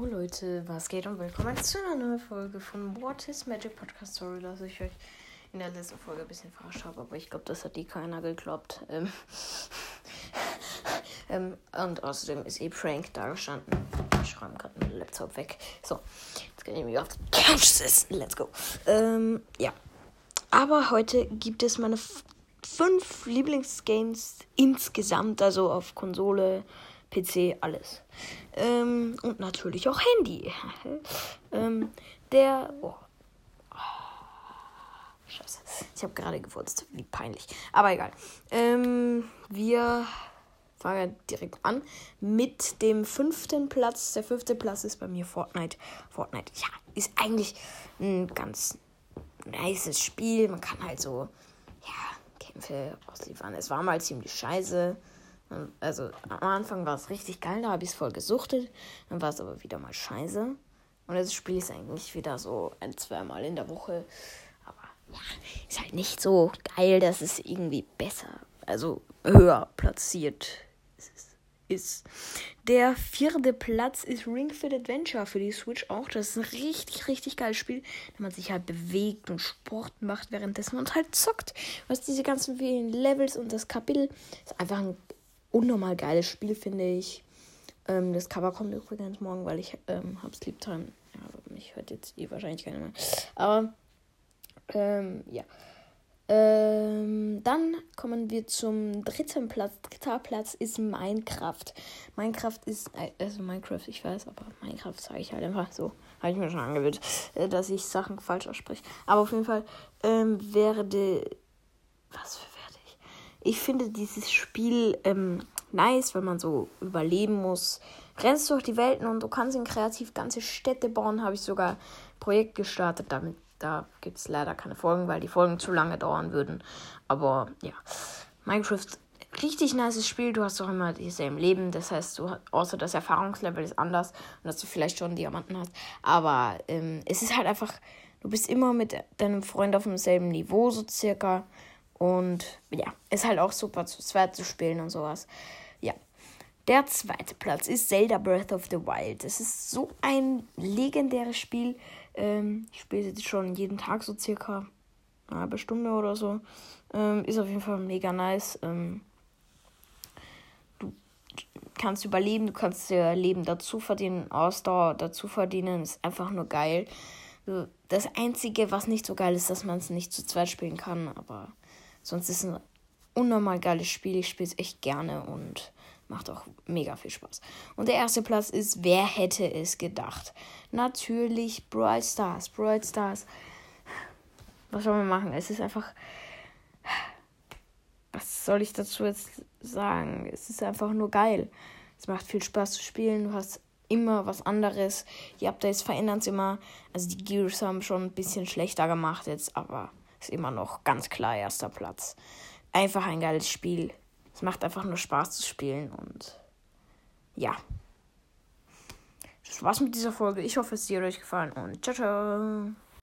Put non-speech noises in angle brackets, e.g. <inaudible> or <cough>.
Jo Leute, was geht und willkommen zu einer neuen Folge von What is Magic Podcast Story, dass ich euch in der letzten Folge ein bisschen verarscht habe, aber ich glaube, das hat die keiner geklappt. Ähm, <laughs> ähm, und außerdem ist eh Prank da gestanden. Ich räume gerade meinen Laptop weg. So, jetzt kann ich mich auf die Couch setzen. Let's go. Ähm, ja. Aber heute gibt es meine fünf Lieblingsgames insgesamt, also auf Konsole, PC, alles. Ähm, und natürlich auch Handy. <laughs> ähm, der. Oh. Scheiße. Ich habe gerade gefurzt. Wie peinlich. Aber egal. Ähm, wir fangen direkt an mit dem fünften Platz. Der fünfte Platz ist bei mir Fortnite. Fortnite, ja, ist eigentlich ein ganz nices Spiel. Man kann halt so, ja, Kämpfe ausliefern. Es war mal ziemlich scheiße. Also am Anfang war es richtig geil, da habe ich es voll gesuchtet. Dann war es aber wieder mal scheiße. Und das Spiel ist eigentlich wieder so ein, zweimal in der Woche. Aber ja, ist halt nicht so geil, dass es irgendwie besser, also höher platziert ist. Der vierte Platz ist Ring Fit Adventure für die Switch auch. Das ist ein richtig, richtig geiles Spiel, da man sich halt bewegt und Sport macht, währenddessen man halt zockt. Was diese ganzen vielen Levels und das Kapitel ist einfach ein unnormal geiles Spiel, finde ich. Ähm, das Cover kommt übrigens morgen, weil ich ähm, habe Sleep Time. Ja, mich hört jetzt eh wahrscheinlich keiner mehr. Aber, ähm, ja. Ähm, dann kommen wir zum dritten Platz. Dritter Platz ist Minecraft. Minecraft ist, äh, also Minecraft, ich weiß, aber Minecraft sage ich halt einfach so. Habe ich mir schon angewöhnt, äh, dass ich Sachen falsch ausspreche. Aber auf jeden Fall ähm, werde. Was für ich? Finde dieses Spiel ähm, nice, wenn man so überleben muss. Rennst durch die Welten und du kannst in kreativ ganze Städte bauen. Habe ich sogar ein Projekt gestartet damit da gibt es leider keine Folgen, weil die Folgen zu lange dauern würden. Aber ja, Minecraft, richtig nices Spiel. Du hast doch immer dieselben Leben. Das heißt, du, außer das Erfahrungslevel ist anders und dass du vielleicht schon Diamanten hast. Aber ähm, es ist halt einfach, du bist immer mit deinem Freund auf demselben Niveau, so circa. Und ja, ist halt auch super zu zweit zu spielen und sowas. Ja. Der zweite Platz ist Zelda Breath of the Wild. Das ist so ein legendäres Spiel. Ähm, ich spiele jetzt schon jeden Tag so circa eine halbe Stunde oder so. Ähm, ist auf jeden Fall mega nice. Ähm, du kannst überleben, du kannst dir Leben dazu verdienen, Ausdauer dazu verdienen. Ist einfach nur geil. Das Einzige, was nicht so geil ist, dass man es nicht zu zweit spielen kann, aber sonst ist es ein unnormal geiles Spiel. Ich spiele es echt gerne und Macht auch mega viel Spaß. Und der erste Platz ist, wer hätte es gedacht? Natürlich Brawl Stars. Brawl Stars. Was soll man machen? Es ist einfach. Was soll ich dazu jetzt sagen? Es ist einfach nur geil. Es macht viel Spaß zu spielen. Du hast immer was anderes. Die Updates verändern es immer. Also die Gears haben schon ein bisschen schlechter gemacht jetzt, aber ist immer noch ganz klar erster Platz. Einfach ein geiles Spiel. Es macht einfach nur Spaß zu spielen und ja. Das war's mit dieser Folge. Ich hoffe, es hat euch gefallen und ciao, ciao.